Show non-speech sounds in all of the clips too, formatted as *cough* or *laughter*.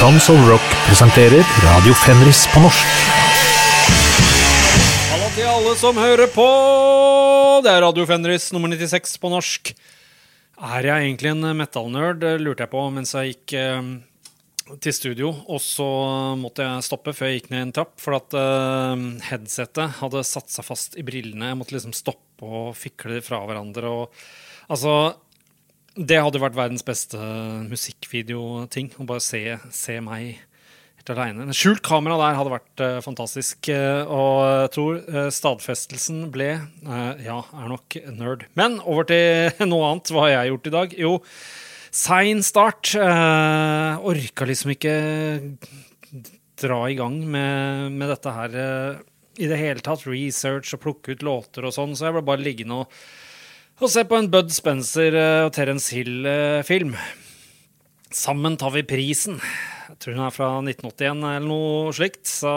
Tons of Rock presenterer Radio Fenris på norsk. Hallo til alle som hører på! Det er Radio Fenris nummer 96 på norsk. Er jeg egentlig en metal-nerd, lurte jeg på mens jeg gikk eh, til studio. Og så måtte jeg stoppe før jeg gikk ned en trapp, for at eh, headsetet hadde satt seg fast i brillene. Jeg måtte liksom stoppe og fikle de fra hverandre. Og, altså Det hadde vært verdens beste musikkvideoting. Å bare se, se meg helt aleine. Skjult kamera der hadde vært uh, fantastisk. Uh, og jeg tror uh, stadfestelsen ble Ja, er nok nerd. Men over til *laughs* noe annet. Hva har jeg gjort i dag? Jo, sein start. Orka liksom ikke dra i gang med, med dette her i det hele tatt. Research og plukke ut låter og sånn. Så jeg ble bare liggende og, og se på en Bud Spencer eh, og Terence Hill-film. Sammen tar vi prisen. Jeg tror hun er fra 1981 eller noe slikt. Så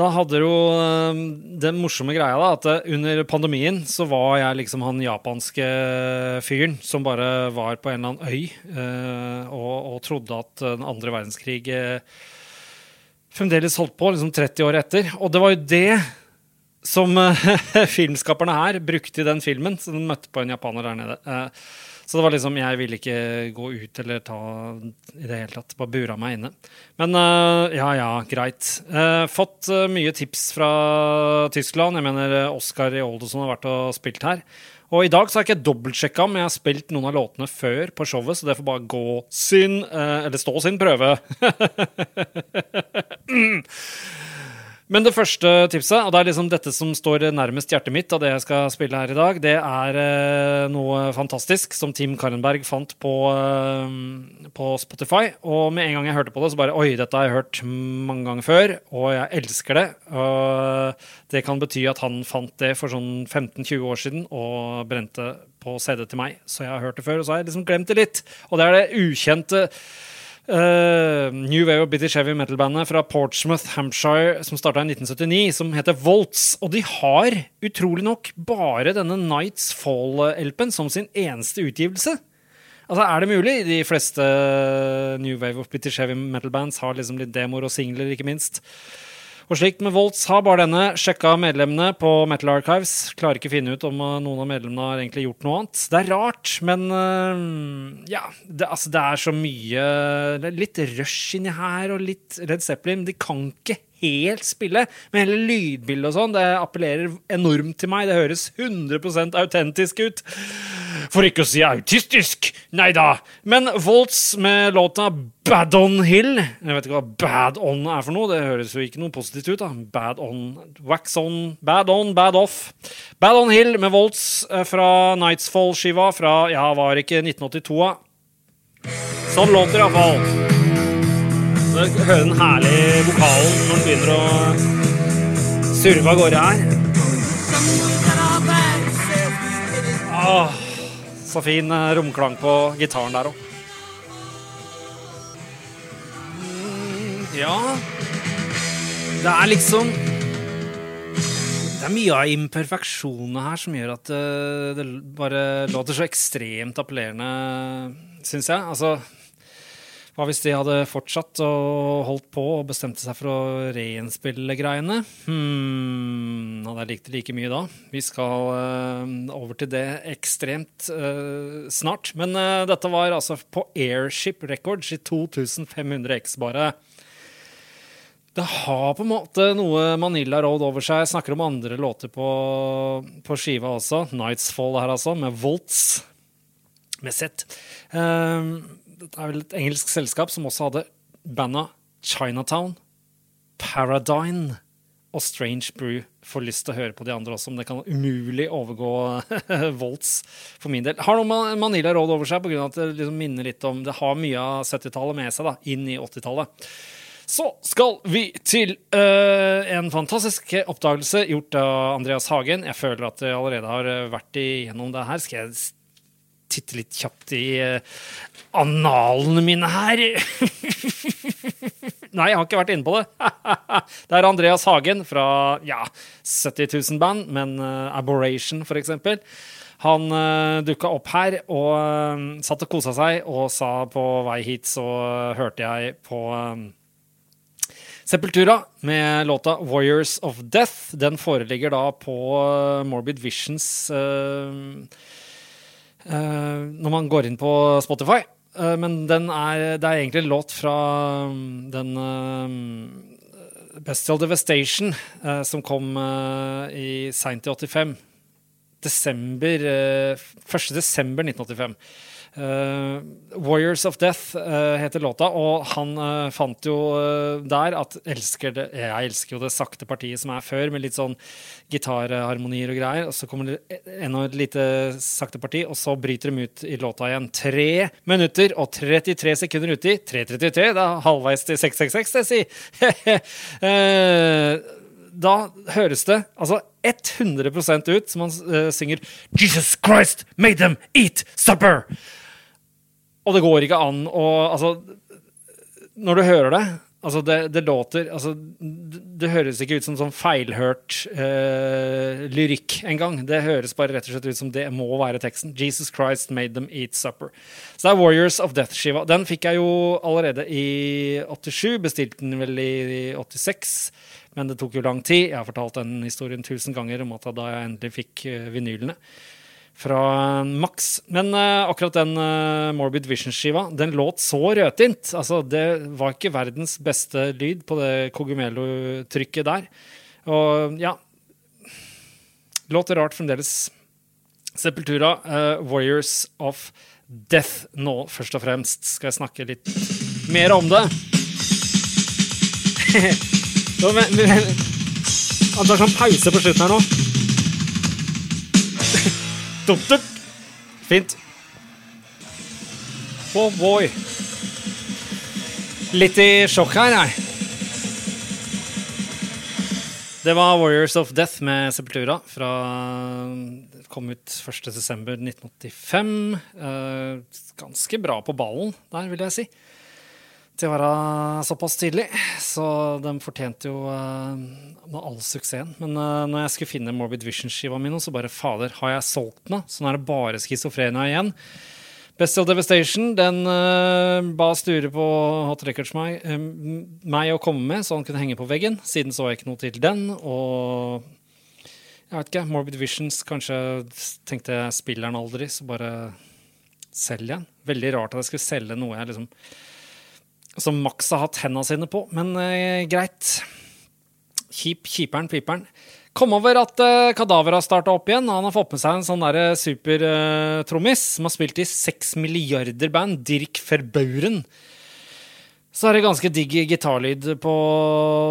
da hadde jo eh, den morsomme greia da, at eh, under pandemien så var jeg liksom han japanske fyren som bare var på en eller annen øy og, og trodde at den andre verdenskrig fremdeles holdt på, liksom 30 år etter. Og det var jo det som eh, *laughs* filmskaperne her brukte i den filmen. Så den møtte på en japaner der nede. Eh, så det var liksom, jeg ville ikke gå ut eller ta i det hele tatt. Bare bura meg inne. Men eh, ja, ja, greit. Fått mye tips fra Tyskland. Jeg mener Oscar i Olderson har vært og spilt her. Og i dag så har jeg ikke dobbeltsjekka om jeg har spilt noen av låtene før på showet, så det får bare gå sin Eller stå sin prøve. *laughs* Men det første tipset, og det er liksom dette som står nærmest hjertet mitt av det jeg skal spille her i dag, det er eh, noe fantastisk som Tim Karenberg fant på, eh, på Spotify. Og med en gang jeg hørte på det, så bare Oi, dette har jeg hørt mange ganger før, og jeg elsker det. Og det kan bety at han fant det for sånn 15-20 år siden og brente på CD til meg. Så jeg har hørt det før, og så har jeg liksom glemt det litt. Og det er det ukjente Uh, New Wave of British Heavy Metal-bandet fra Portsmouth, Hampshire, som starta i 1979, som heter Volts. Og de har utrolig nok bare denne Nights Fall-LP-en som sin eneste utgivelse. Altså, Er det mulig? De fleste New Wave of British Heavy Metal-bands har liksom litt demoer og singler, ikke minst. Og slikt med Volts har bare denne. Sjekka medlemmene på Metal Archives. Klarer ikke finne ut om uh, noen av medlemmene har egentlig gjort noe annet. Det er rart, men uh, ja. Det, altså, det er så mye litt rush inni her, og litt Red Zeppelin. De kan ikke helt spille, men hele lydbildet og sånn, det appellerer enormt til meg. Det høres 100% autentisk ut. For ikke å si autistisk! Nei da. Men Volts med låta Bad On Hill Jeg vet ikke hva Bad On er for noe. Det høres jo ikke noe positivt ut. da Bad On, Wax On, Bad On, Bad Off. Bad On Hill med Volts eh, fra Nightsfall-skiva fra ja, var ikke 1982, da. Sånn låter det iallfall. Så høre den herlige vokalen når den begynner å surve av gårde her. Åh, så fin eh, romklang på gitaren der òg. Ja Det er liksom Det er mye av imperfeksjonene her som gjør at eh, det bare låter så ekstremt appellerende, syns jeg. Altså hva hvis de hadde fortsatt og holdt på og bestemte seg for å reinnspille greiene? Hmm, hadde jeg likt det like mye da? Vi skal uh, over til det ekstremt uh, snart. Men uh, dette var altså på Airship Records i 2500 X, bare. Det har på en måte noe Manila Road over seg. Jeg snakker om andre låter på, på skiva også. Nights Fall her, altså, med Volts. Med Z. Um, dette er vel et engelsk selskap som også hadde banda Chinatown, Paradine og Strange Brew. Får lyst til å høre på de andre også, men det kan umulig overgå *laughs* Volts for min del. Har noe Manila Road over seg pga. at det liksom minner litt om Det har mye av 70-tallet med seg da, inn i 80-tallet. Så skal vi til uh, en fantastisk oppdagelse gjort av Andreas Hagen. Jeg føler at jeg allerede har vært igjennom det her. Skal jeg titte litt kjapt i uh, analene mine her? *laughs* Nei, jeg har ikke vært inne på det. *laughs* det er Andreas Hagen fra ja, 70 000 band, men uh, Aberration, for eksempel. Han uh, dukka opp her og uh, satt og kosa seg og sa på vei hit så hørte jeg på um, Sepultura med låta 'Warriors of Death'. Den foreligger da på Morbid Visions når man går inn på Spotify. men den er, det er egentlig en låt fra um, den Bestial Devastation, som kom i seint i 85. Desember, uh, 1. desember 1985. Uh, Warriors of Death uh, heter låta, og han uh, fant jo der at elsker det, Jeg elsker jo det sakte partiet som er før, med litt sånn gitarharmonier og greier. Og så kommer det enda et lite sakte parti, og så bryter de ut i låta igjen. Tre minutter og 33 sekunder uti. 3.33, det er halvveis til 666, det sier. *laughs* da høres det altså 100% ut som han synger Jesus Christ made them eat supper! Og det går ikke an å Altså, når du hører det Altså, det, det låter altså, det, det, høres ikke ut som sånn feilhørt uh, lyrikk engang. Det høres bare rett og slett ut som det må være teksten. Jesus Christ made them eat supper. Så det er Warriors of Death-skiva. Den fikk jeg jo allerede i 87. Bestilte den vel i 86. Men det tok jo lang tid. Jeg har fortalt den historien tusen ganger om at da jeg endelig fikk uh, vinylene fra Max. Men uh, akkurat den uh, Morbid Vision-skiva den låt så rødtint. Altså, det var ikke verdens beste lyd på det Cogumelo-trykket der. Og ja Låter rart fremdeles. Sepultura, uh, Warriors of Death nå, først og fremst. Skal jeg snakke litt mer om det? *laughs* at det er sånn pause på slutten her nå. Dup, dup. Fint. Oh boy. Litt i sjokk her, jeg. Det var Warriors of Death med Sepultura. Fra, kom ut 1.12.1985. Eh, ganske bra på ballen der, vil jeg si til å være såpass tidlig. Så de fortjente jo uh, all suksessen. Men uh, når jeg skulle finne Morbid Vision-skiva mi, så bare fader, har jeg solgt den? Så nå er det bare schizofrenia igjen. Bestial Devastation den uh, ba Sture på Hot Records meg, meg å komme med, så han kunne henge på veggen. Siden så jeg ikke noe til den. Og jeg vet ikke, Morbid Visions kanskje tenkte jeg spiller den aldri, så bare selg den. Veldig rart at jeg skulle selge noe jeg liksom som Max har hatt hendene sine på. Men eh, greit. Kjip, kjiperen, piperen. Kom over at eh, Kadaver har starta opp igjen. Han har fått med seg en sånn supertrommis eh, som har spilt i seks milliarder band. Dirk Verbauren. Så er det ganske digg gitarlyd på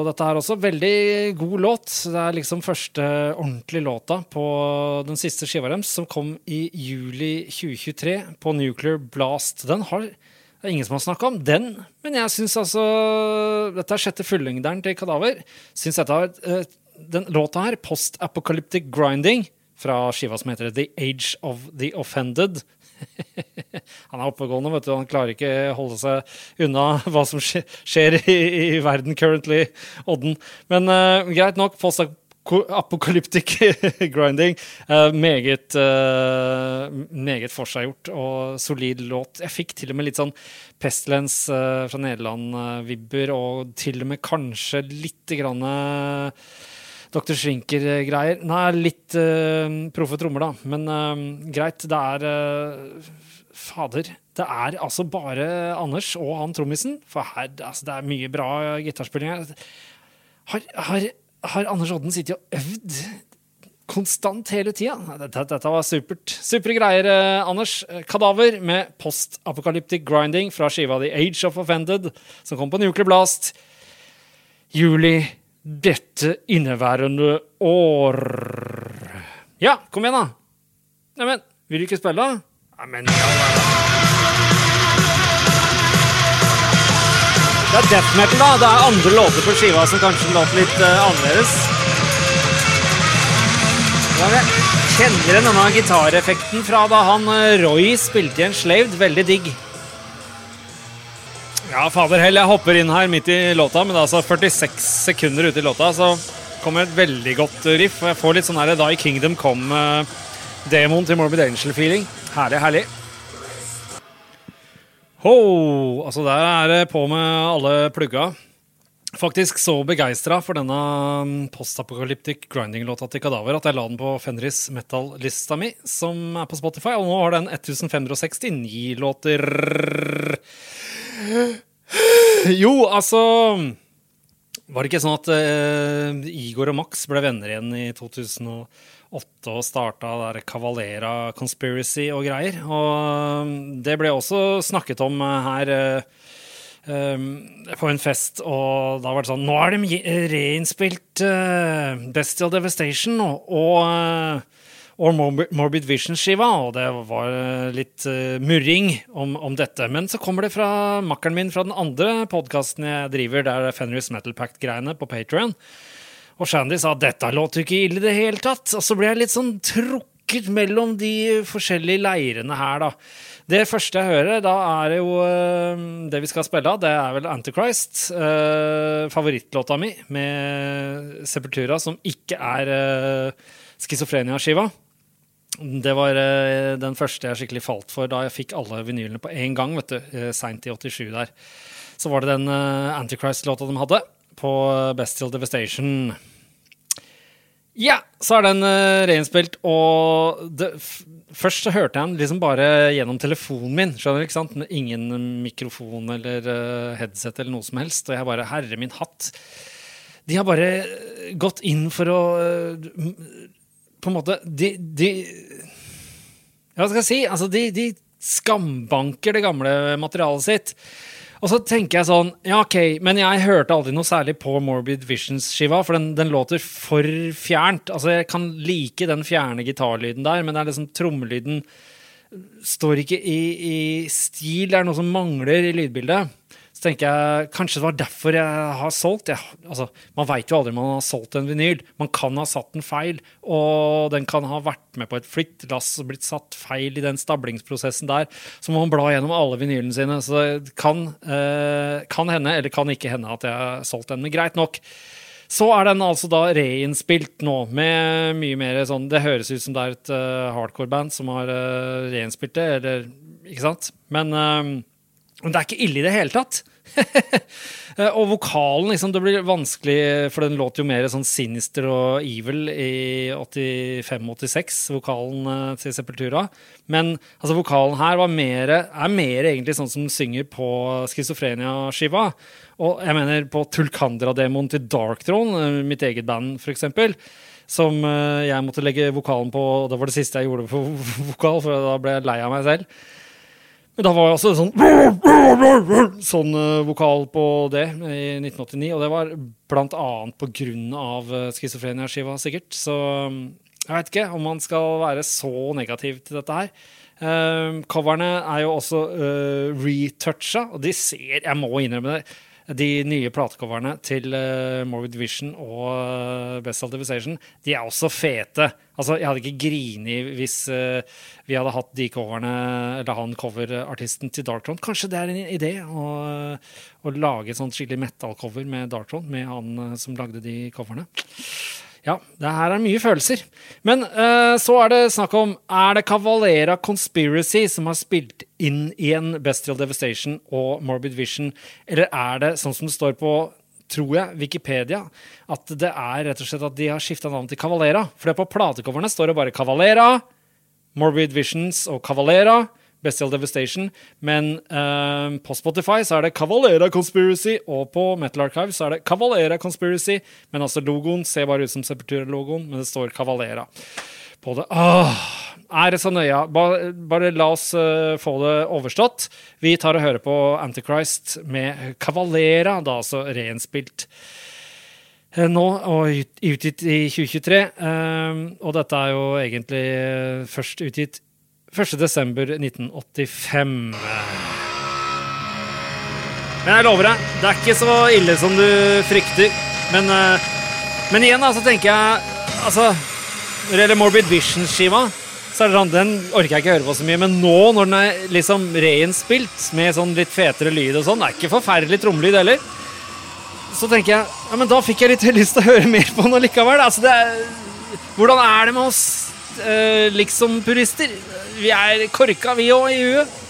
dette her også. Veldig god låt. Det er liksom første ordentlige låta på den siste skiva deres, som kom i juli 2023 på Nuclear Blast. Den har det er ingen som har snakka om den, men jeg syns altså Dette er sjette fullengderen til Kadaver. Syns dette har uh, Den låta her, Post Apocalyptic Grinding, fra skiva som heter The Age of the Offended *laughs* Han er oppegående, vet du. Han klarer ikke holde seg unna hva som skjer i, i verden currently, Odden. Men uh, greit nok. Post apokalyptic *laughs* grinding. Uh, meget uh, meget forseggjort og solid låt. Jeg fikk til og med litt sånn Pestlens uh, fra Nederland-vibber, og til og med kanskje lite grann Dr. Shrinker-greier. Nei, litt proffe trommer, da. Men greit. Det er Fader. Det er altså bare Anders og han trommisen. For her, altså, det er mye bra gitarspilling her. Har, har har Anders Odden sittet og øvd konstant hele tida. Dette, dette, var supert. Supre greier, eh, Anders. Kadaver med post-apocalyptic grinding fra skiva The Age of Offended, som kom på Nuclear Blast juli dette inneværende år. Ja, kom igjen, da. Neimen, vil du ikke spille? Neimen, ja, Det er death metal, da. Det er andre låter på skiva som kanskje låter litt uh, annerledes. Jeg kjenner igjen denne gitareffekten fra da han uh, Roy spilte i en Enslaved. Veldig digg. Ja, fader hell, jeg hopper inn her midt i låta, men det er altså 46 sekunder ute i låta, så kommer et veldig godt riff. Og jeg får litt sånn her Da i Kingdom kom uh, Demoen til Morbid Angel-feeling. Herlig, herlig. Ho! Altså, der er det på med alle plugga. Faktisk så begeistra for denne postapokalyptic grinding-låta til Kadaver at jeg la den på Fenris metal-lista mi, som er på Spotify, og nå har den 1569 låter. Jo, altså Var det ikke sånn at uh, Igor og Max ble venner igjen i 2008 og starta der Cavalera Conspiracy og greier? Og det ble også snakket om her uh, um, på en fest, og da var det sånn Nå er de reinnspilt uh, Bestial Devastation og, og Morbid Vision-skiva, og det var litt uh, murring om, om, dette. Men så kommer det fra makkeren min fra den andre podkasten jeg driver, der Fenris Metal Pact-greiene på Patrion. Og Shandy sa dette låter jo ikke ille i det hele tatt. Og så ble jeg litt sånn trukket mellom de forskjellige leirene her, da. Det første jeg hører, da er jo uh, det vi skal spille av. Det er vel Antichrist. Eh, favorittlåta mi med Sepultura, som ikke er eh, schizofrenia-skiva. Det var eh, den første jeg skikkelig falt for da jeg fikk alle vinylene på én gang. vet du, uh, Seint i 87 der. Så var det den uh, Antichrist-låta de hadde på Bestial Devastation. Ja, så er den uh, reinnspilt, og det, først så hørte jeg den liksom bare gjennom telefonen min. skjønner du, ikke sant? Med ingen mikrofon eller uh, headset eller noe som helst. Og jeg bare Herre min hatt. De har bare gått inn for å På en måte De, de Hva skal jeg si? Altså, de, de skambanker det gamle materialet sitt. Og så tenker jeg sånn Ja, OK, men jeg hørte aldri noe særlig på Morbid Visions-skiva, for den, den, låter for fjernt. Altså, jeg kan like den fjerne gitarlyden der, men det er liksom trommelyden står ikke i, i stil. Det er noe som mangler i lydbildet tenker jeg kanskje det var derfor jeg har solgt. Jeg, altså, man veit jo aldri om man har solgt en vinyl. Man kan ha satt den feil, og den kan ha vært med på et flyttelass og blitt satt feil i den stablingsprosessen der. Så må man bla gjennom alle vinylene sine. Så det kan, eh, kan hende, eller kan ikke hende, at jeg har solgt den. Men greit nok. Så er den altså da reinnspilt nå, med mye mer sånn Det høres ut som det er et uh, hardcore-band som har uh, reinnspilt det, eller Ikke sant? Men, uh, men det er ikke ille i det hele tatt. *laughs* Eh, og vokalen, liksom, det blir vanskelig, for den låter jo mer sånn sinister og evil i 85-86, vokalen eh, til Sepultura. Men altså, vokalen her mer, er mer egentlig sånn som synger på Schizofrenia-skiva. Og jeg mener på Tulkandra-demoen til Darkthrone, eh, mitt eget band, f.eks som jeg måtte legge vokalen på. og Det var det siste jeg gjorde på *laughs* vokal, for da ble jeg lei av meg selv. Men da var også sånn sånn uh, vokal på det i 1989. Og det var blant annet på grunn av uh, schizofrenia-skiva, sikkert. Så jeg vet ikke om man skal være så negativ til dette her. Uh, coverne er jo også uh, retoucha, og de ser Jeg må innrømme det de nye platecoverne til uh, Morbid Vision og uh, Best Saltivization, de er også fete. Altså, jeg hadde ikke grini hvis uh, vi hadde hatt de coverne, eller han coverartisten til Darktron. Kanskje det er en idé å, å lage et sånt skikkelig metal-cover med Darktron, med han som lagde de coverne. Ja, det her er mye følelser. Men uh, så er det snakk om Er det Cavalera Conspiracy som har spilt inn i en Bestial Devastation og Morbid Vision, eller er det sånn som det står på tror jeg, Wikipedia, at det er rett og slett at de har skifta navn til Cavalera? For det på platecoverne står det bare Cavalera, Morbid Visions og Cavalera. Bestial Devastation. Men uh, på Spotify så er det Cavalera Conspiracy, og på Metal Archive så er det Cavalera Conspiracy. Men altså logoen ser bare ut som Sepultura-logoen, men det står Cavalera på det. Åh, er det så nøye? Bare, bare la oss uh, få det overstått. Vi tar og hører på Antichrist med Cavalera, da altså reinnspilt eh, nå og utgitt i 2023. Um, og dette er jo egentlig først utgitt 1.12.1985. Men jeg lover deg, det er ikke så ille som du frykter. Men, eh, men igjen, da, så tenker jeg Altså, når det gjelder Morbid Vision-skiva, så er det sånn, den orker jeg ikke høre på så mye. Men nå, når den er liksom reinnspilt med sånn litt fetere lyd og sånn, det er ikke forferdelig trommelyd heller, så tenker jeg ja, men da fikk jeg litt *laughs* lyst til å høre mer på den allikevel. Altså, det er, hvordan er det med oss eh, liksom-purister. Vi er korka, vi òg, i huet.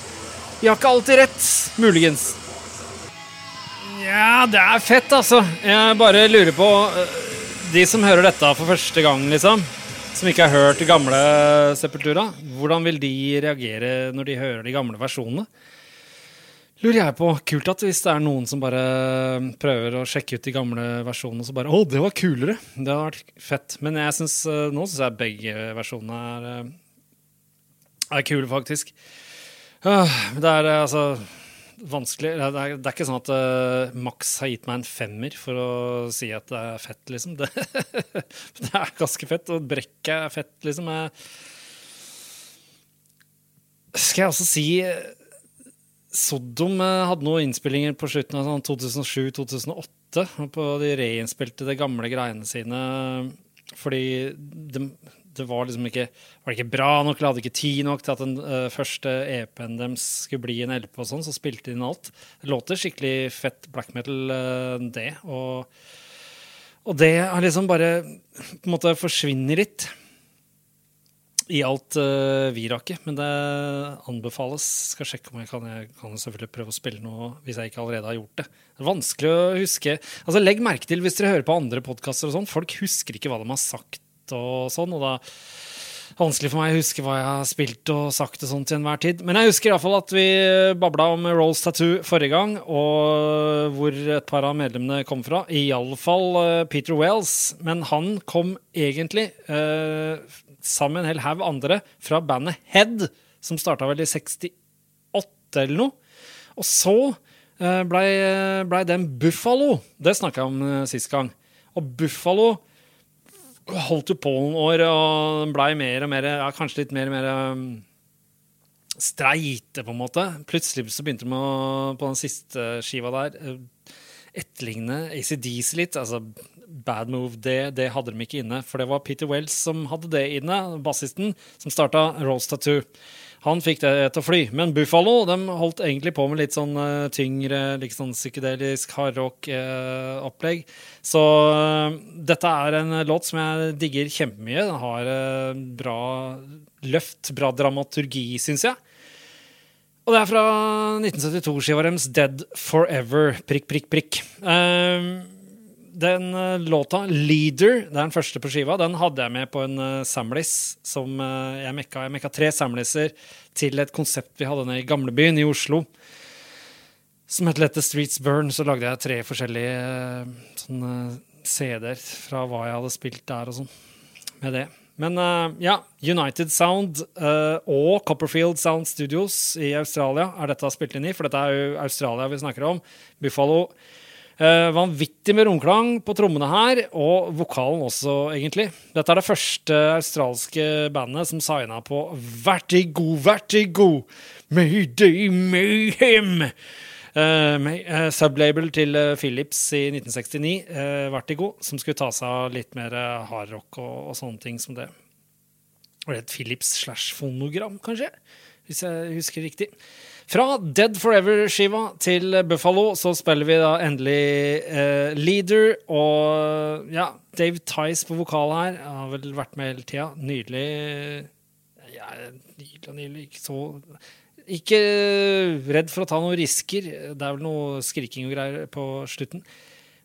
Vi har ikke alltid rett. Muligens. Ja, det er fett, altså. Jeg bare lurer på eh, De som hører dette for første gang, liksom, som ikke har hørt gamle Sepultura, hvordan vil de reagere når de hører de gamle versjonene? Lurer jeg på. Kult at hvis det er noen som bare prøver å sjekke ut de gamle versjonene, og så bare Å, det var kulere! Det hadde vært fett. Men jeg synes, eh, nå syns jeg begge versjonene er, eh, er kule, faktisk. Øh, Det er eh, altså vanskelig. Det er, det er ikke sånn at uh, Max har gitt meg en femmer for å si at det er fett, liksom. *laughs* Det, det er ganske fett. Og brekket er fett, liksom. Jeg, skal jeg også si eh, Sodom eh, hadde noen innspillinger på slutten av sånn 2007-2008. På de reinnspilte de gamle greiene sine. Fordi det, det var liksom ikke, var det ikke bra nok, eller hadde ikke tid nok til at den uh, første EP-en deres skulle bli en LP, og sånn, så spilte de inn alt. Det låter skikkelig fett black metal, uh, det. Og, og det har liksom bare på en måte forsvinner litt i alt uh, viraket. Men det anbefales. Skal sjekke om jeg kan, jeg kan selvfølgelig prøve å spille noe hvis jeg ikke allerede har gjort det. Det er vanskelig å huske. Altså Legg merke til hvis dere hører på andre podkaster og sånn, folk husker ikke hva de har sagt og sånn. og da vanskelig for meg å huske hva jeg har spilt og sagt og sånt til enhver tid. Men jeg husker iallfall at vi babla om Rolls Tattoo forrige gang, og hvor et par av medlemmene kom fra. Iallfall uh, Peter Wells. Men han kom egentlig sammen med en hel haug andre fra bandet Head, som starta vel i 68 eller noe. Og så blei ble den Buffalo. Det snakka jeg om uh, sist gang. Og Buffalo holdt jo på noen år og blei mer og mer ja, Kanskje litt mer og mer um, streite, på en måte. Plutselig så begynte de å, på den siste skiva der uh, etterligne ACDC litt. Altså Bad Move, det, det, hadde de ikke inne. For det var Peter Wells som hadde det inne, bassisten, som starta Rolls Tattoo. Han fikk det til å fly. Men Buffalo de holdt egentlig på med litt sånn uh, tyngre, litt sånn psykedelisk hardrock-opplegg. Uh, så uh, dette er en låt som jeg digger kjempemye. Den har bra løft, bra dramaturgi, syns jeg. Og det er fra 1972-skiva deres Dead Forever. Prikk, prikk, prikk. Uh, den uh, låta, 'Leader', det er den første på skiva, den hadde jeg med på en uh, samlis som uh, jeg mekka. Jeg mekka tre samliser til et konsept vi hadde nede i gamlebyen i Oslo. Som het 'Let the Streets Burn'. Så lagde jeg tre forskjellige sånne CD-er fra hva jeg hadde spilt der og sånn. Med det. Men ja, United Sound og Copperfield Sound Studios i Australia er dette spilt inn i, for dette er jo Australia vi snakker om. Buffalo. Uh, vanvittig med romklang på trommene her, og vokalen også, egentlig. Dette er det første australske bandet som signa på Vertigo, Vertigo, Mayday Mayhem. Uh, uh, sublabel til Philips i 1969, Vertigo, som skulle ta seg av litt mer hardrock og, og sånne ting som det. Var det et Philips slash fonogram, kanskje? Hvis jeg husker riktig. Fra Dead Forever-skiva til Buffalo så spiller vi da endelig eh, Leader og ja, Dave Tice på vokal her. Jeg har vel vært med hele tida. Nydelig. Ja, nydelig og nydelig. Ikke så Ikke redd for å ta noen risker. Det er vel noe skriking og greier på slutten.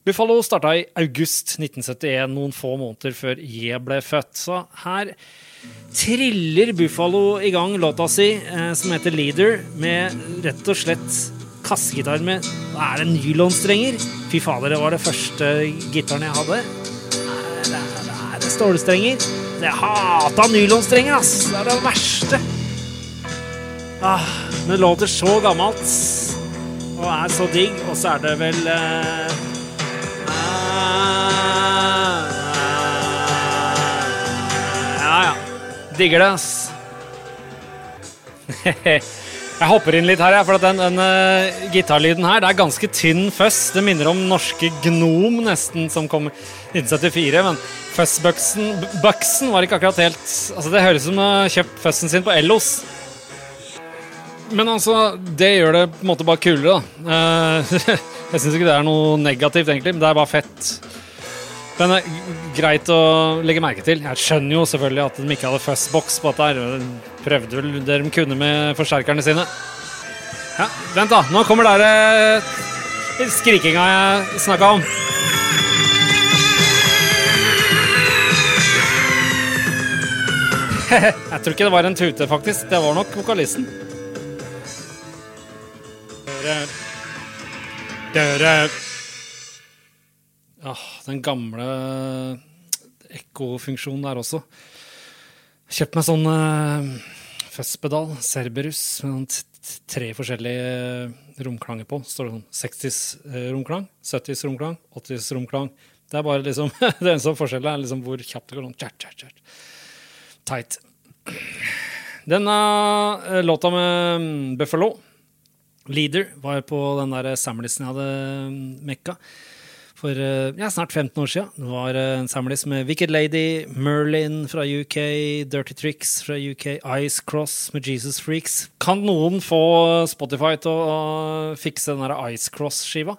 Buffalo starta i august 1971, noen få måneder før jeg ble født. Så her triller Buffalo i gang låta si, eh, som heter 'Leader', med rett og slett kassegitar med er det nylonstrenger? Fy fader, det var det første gitaren jeg hadde. Det er, det er, stålstrenger. Jeg hata nylonstrenger, ass! Det er det verste. Ah, men det låter så gammelt og er så digg, og så er det vel eh, Digger det, ass. *laughs* jeg hopper inn litt her, for den, den uh, gitarlyden her det er ganske tynn fuzz. Det minner om norske Gnom, nesten, som kom i 1974. Men fuzzbuxen var ikke akkurat helt Altså, Det høres ut som har kjøpt fuzzen sin på Ellos. Men altså, det gjør det på en måte bare kulere, da. Uh, *laughs* jeg syns ikke det er noe negativt, egentlig, men det er bare fett. Men er greit å legge merke til. Jeg skjønner jo selvfølgelig at de ikke hadde fuzzbox på dette. her. Prøvde vel det de kunne med forsterkerne sine. Ja, Vent, da. Nå kommer der eh, skrikinga jeg snakka om. *laughs* jeg tror ikke det var en tute, faktisk. Det var nok vokalisten. Dere. Døre Ah, den gamle ekkofunksjonen der også. Kjøpt meg sånn uh, Fuzz-pedal, Cerberus, med sånn tre forskjellige eh, romklanger på. Står det sånn 60s-romklang, 70s-romklang, 80s-romklang. Det er bare liksom *laughs* Det eneste forskjellen er liksom hvor kjapt det går. Sånn, tjert, tjert, tjert. Tight. Denne eh, låta med mm, Buffalo, Leader, var på den der samlisen jeg hadde mm, mekka for eh, ja, snart 15 år siden. Det var eh, en samlis med Wicked Lady, Merlin fra UK, Dirty Tricks fra UK, Ice Cross med Jesus Freaks. Kan noen få Spotify til å fikse den der Ice Cross-skiva?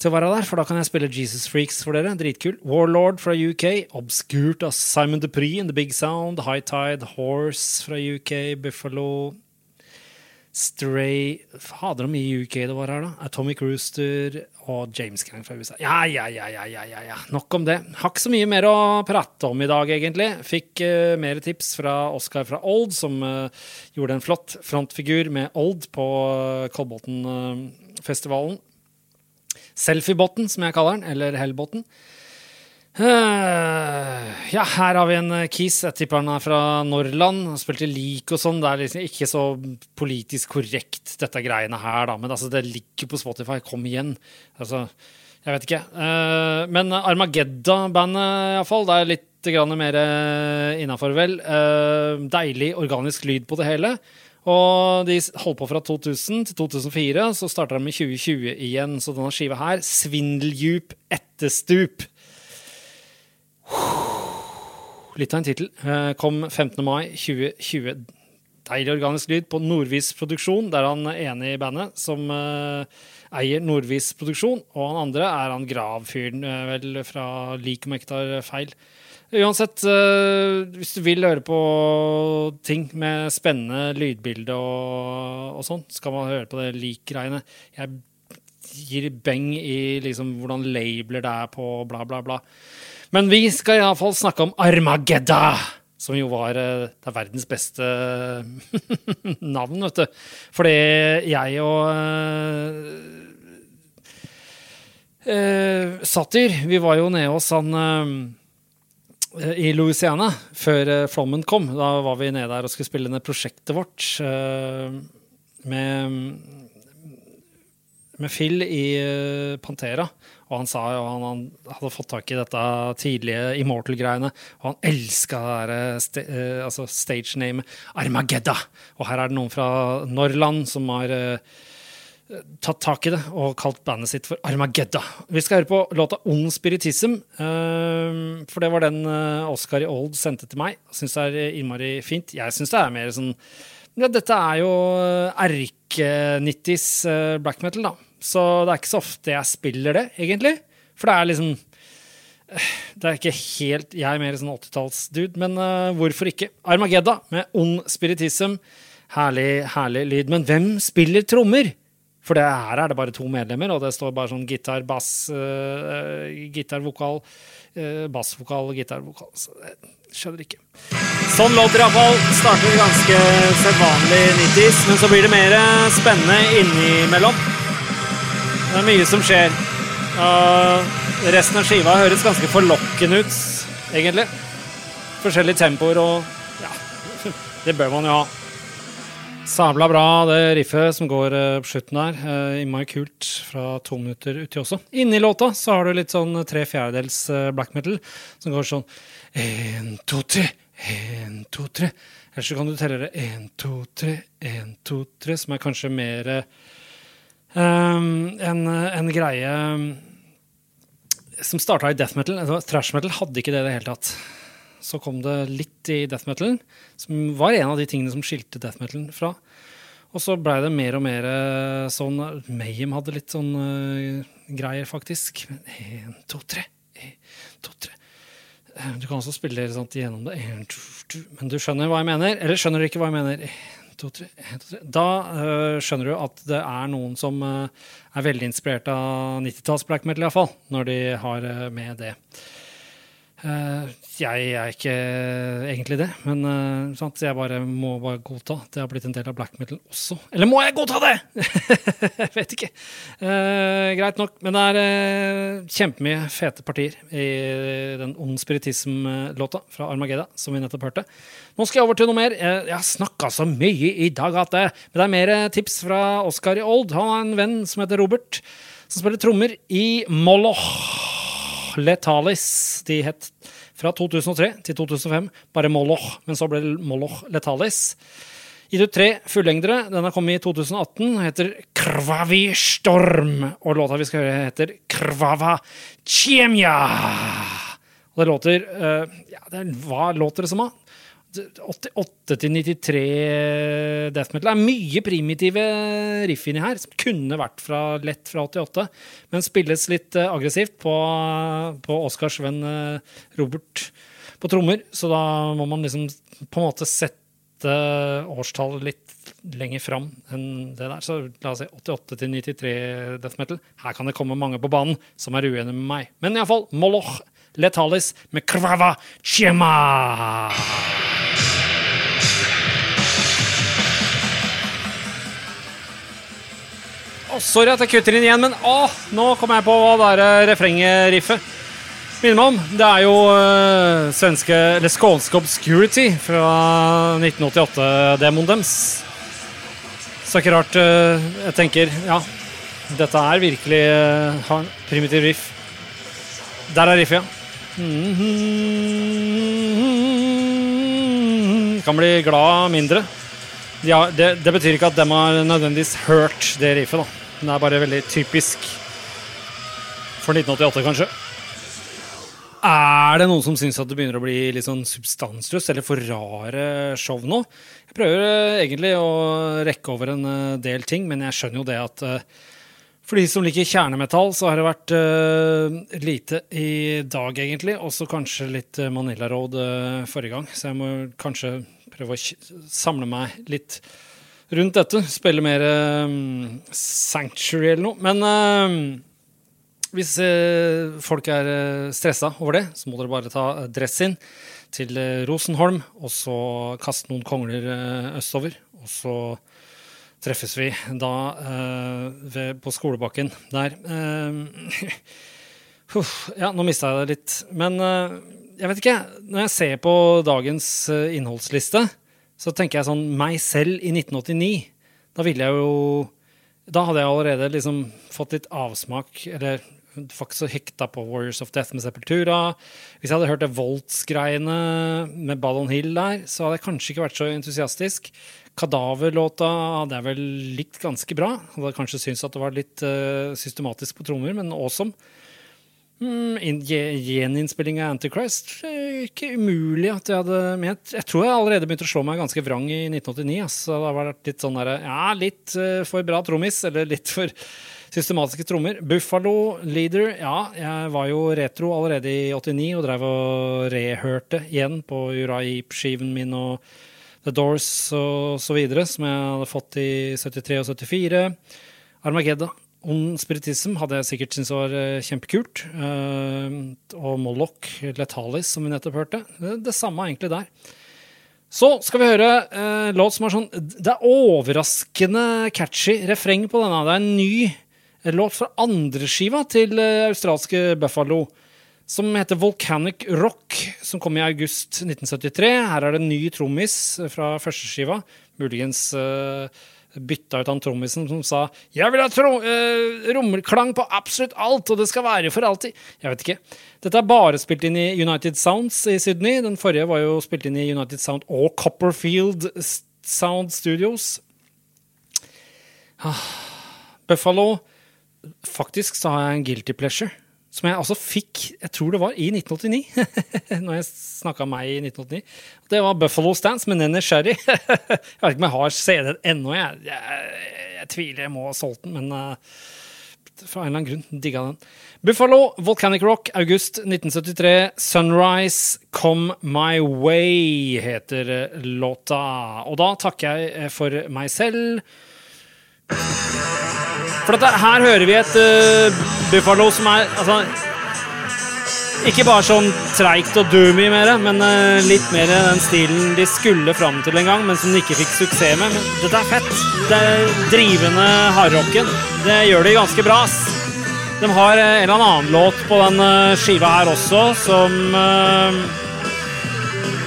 Til å være der, for da kan jeg spille Jesus Freaks for dere. Dritkul. Warlord fra UK. Obskurt av Simon Dupree in The Big Sound. High Tide Horse fra UK. Buffalo. Stray Fader, hvor mye UK det var her, da. Atomic Rooster og James Gang fra USA. Ja, ja, ja, ja, ja, ja. Nok om det. Har ikke så mye mer å prate om i dag, egentlig. Fikk uh, mer tips fra Oscar fra Old, som uh, gjorde en flott frontfigur med Old på uh, Kolbotn-festivalen. Selfiebotten, som jeg kaller den, eller Hellbotten. Eh, ja, her har vi en eh, kis. Jeg tipper han er fra Norrland. Han spilte lik og sånn. Det er liksom ikke så politisk korrekt, dette greiene her, da. Men altså, det ligger på Spotify. Kom igjen. Altså, jeg vet ikke. Eh, men Armageddon-bandet, iallfall. Det er litt mer innafor, vel. Deilig organisk lyd på det hele. Og de holdt på fra 2000 til 2004, så starta de med 2020 igjen. Så denne skiva her, Svindeldjup etterstup. Litt av en tittel. Eh, Kom 15. mai 2020. Deilig organisk lyd på Nordvis Produksjon. Der er han ene i bandet som eh, eier Nordvis Produksjon. Og han andre er han gravfyren, eh, vel, fra Lik om jeg ikke tar feil. Uansett, hvis du vil høre på ting med spennende lydbilde og, og sånn, skal man høre på det lik-greiene. Jeg gir beng i liksom hvordan labeler det er på bla, bla, bla. Men vi skal iallfall snakke om Armagedda, som jo var eh, det er verdens beste *laughs* navn, vet du. Fordi jeg og Uh, Satyr, vi var jo nede hos han uh, i Louisiana før uh, flommen kom. Da var vi nede der og skulle spille ned prosjektet vårt med, med Phil i Pantera. Og han sa jo han, han hadde fått tak i dette tidlige Immortal-greiene. Og han elska det der, st uh, altså stage-name, Armagedda. Og her er det noen fra Norrland som har uh, tatt tak i det og kalt bandet sitt for Armagedda. Vi skal høre på låta Ond Spiritism, uh, for det var den eh, Oscar i Old sendte til meg. Syns det er innmari fint. Jeg syns det er mer sånn ja, Dette er jo erke-nittis eh, black metal, da. Så det er ikke så ofte jeg spiller det, egentlig. For det er liksom eh, Det er ikke helt Jeg er mer sånn 80-tallsdude, men uh, hvorfor ikke? Armagedda med ond spiritism. Herlig, herlig lyd. Men hvem spiller trommer? For det her er det bare to medlemmer, og det står bare sånn gitar, bass, uh, gitarvokal, uh, bassvokal og gitarvokal. Så jeg skjønner ikke. Sånn låter iallfall. Starter ganske sedvanlig 90s, men så blir det mer spennende innimellom. Det er mye som skjer. Og resten av skiva høres ganske forlokkende ut, egentlig. Forskjellige tempoer og Ja, *laughs* det bør man jo ha. Sabla bra, det riffet som går eh, på slutten der. Uh, Innmari kult fra to minutter uti også. Inni låta så har du litt sånn tre fjerdedels eh, black metal som går sånn én, to, tre, én, to, tre. Eller så kan du telle det én, to, tre, én, to, tre, som er kanskje mer um, en, en greie som starta i death metal. Thrash metal hadde ikke det i det hele tatt. Så kom det litt i death metal, som var en av de tingene som skilte death metal fra. Og så blei det mer og mer sånn Mayhem hadde litt sånn uh, greier, faktisk. Én, to, tre. en, to, tre. Eh, Du kan også spille sånn gjennom det. En, to, to. Men du skjønner hva jeg mener? Eller skjønner du ikke hva jeg mener? To, tre, en, to, tre. Da øh, skjønner du at det er noen som øh, er veldig inspirert av 90-talls black metal, iallfall, når de har øh, med det. Eh, jeg er ikke egentlig det, men eh, jeg bare må bare godta. Det har blitt en del av black metal også. Eller må jeg godta det?! *laughs* jeg vet ikke. Eh, greit nok. Men det er uh, kjempemye fete partier i den Ond Spiritism-låta fra Armageda, som vi nettopp hørte. Nå skal jeg over til noe mer. Jeg, jeg har snakka så mye i dag at det, men det er mer eh, tips fra Oscar i Old. Han har en venn som heter Robert, som spiller trommer i Moloch. Letalis. De het fra 2003 til 2005 bare Moloch, men så ble det Moloch Letalis. Gitt ut tre fullengdere. Den har kommet i 2018 heter Krvavi Storm. Og låta vi skal høre, heter Krvava Tjemja. Og det låter uh, ja, det, Hva låter det som, da? 88 til 93 death metal. Det er mye primitive riff inni her, som kunne vært fra, lett fra 88, men spilles litt eh, aggressivt på, på Oscars venn eh, Robert på trommer. Så da må man liksom på en måte sette årstallet litt lenger fram enn det der. Så la oss si 88 til 93 death metal. Her kan det komme mange på banen som er uenige med meg. Men iallfall Moloch Letalis med Krava Chema. Å, sorry at jeg kutter inn igjen, men oh, nå kom jeg på hva det er refrenget-riffet minner meg om. Det er jo uh, svenske, eller skånske Obscurity fra 1988-demoen deres. Så ikke rart uh, jeg tenker ja, dette er virkelig uh, primitiv riff. Der er riffet, ja. Kan bli glad mindre. Ja, det, det betyr ikke at dem har nødvendigvis hørt det riffet, da. Det er bare veldig typisk for 1988, kanskje. Er det noen som syns at det begynner å bli litt sånn substansløst eller for rare show nå? Jeg prøver eh, egentlig å rekke over en eh, del ting, men jeg skjønner jo det at eh, for de som liker kjernemetall, så har det vært uh, lite i dag, egentlig. Også kanskje litt Manila Road uh, forrige gang. Så jeg må kanskje prøve å samle meg litt rundt dette. Spille mer um, Sanctuary eller noe. Men hvis uh, folk er uh, stressa over det, så må dere bare ta uh, dress inn til Rosenholm, og så kaste noen kongler østover. Og så treffes vi da eh, ved, på skolebakken der. *laughs* Eh, huff, ja, nå mista jeg det litt. Men eh, jeg vet ikke. Når jeg ser på dagens eh, innholdsliste, så tenker jeg sånn meg selv i 1989. Da ville jeg jo Da hadde jeg allerede liksom fått litt avsmak, eller faktisk hekta på Warriors of Death med Sepultura. Hvis jeg hadde hørt det Volts-greiene med Ballon Hill der, så hadde jeg kanskje ikke vært så entusiastisk. Kadaver-låta hadde jeg vel likt ganske bra. Hadde kanskje syntes at det var litt uh, systematisk på trommer, men awesome. Mm, Gjeninnspilling av Antichrist ikke umulig at jeg hadde ment. Jeg tror jeg allerede begynte å slå meg ganske vrang i 1989. Altså, det har vært litt sånn der, ja, litt eh, for bra trommis, eller litt for systematiske trommer. Buffalo Leader, ja, jeg var jo retro allerede i 89 og drev og rehørte igjen på Uriah Heep-skiven min og The Doors og så videre, som jeg hadde fått i 73 og 74. Armageddon. On Spiritism hadde jeg sikkert syntes var eh, kjempekult. Eh, og Moloch Letalis, som vi nettopp hørte. Det, det samme egentlig der. Så skal vi høre eh, låt som er sånn Det er overraskende catchy refreng på denne. Det er en ny eh, låt fra andreskiva til eh, australske Buffalo. Som heter Volcanic Rock, som kom i august 1973. Her er det en ny trommis fra førsteskiva. Muligens eh, bytta ut han trommisen som sa 'Jeg vil ha eh, rommelklang på absolutt alt, og det skal være for alltid'. Jeg vet ikke. Dette er bare spilt inn i United Sounds i Sydney. Den forrige var jo spilt inn i United Sound og Copperfield Sound Studios. Ah, Buffalo Faktisk så har jeg en guilty pleasure. Som jeg altså fikk, jeg tror det var i 1989. *laughs* Når jeg snakka meg i 1989. Det var Buffalo Stance med Nenny Sherry. *laughs* jeg vet ikke om jeg har CD-en ennå. Jeg, jeg, jeg tviler, jeg må ha solgt den. Men uh, For en eller annen grunn digga den. Buffalo, Volcanic Rock, august 1973. Sunrise, Come My Way heter eh, låta. Og da takker jeg eh, for meg selv. For dette, her hører vi et uh, Buffalo som er altså, ikke bare sånn treigt og doomy mer, men uh, litt mer den stilen de skulle fram til en gang, men som de ikke fikk suksess med. Men dette er fett. Det er drivende hardrocken. Det gjør de ganske bra. De har eh, en eller annen låt på den skiva her også, som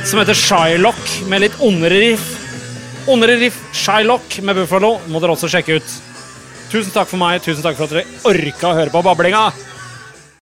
Som heter Shylock, med litt ondere riff. Ondere riff Shylock med Buffalo må dere også sjekke ut. Tusen takk for meg. Tusen takk for at dere orka å høre på bablinga.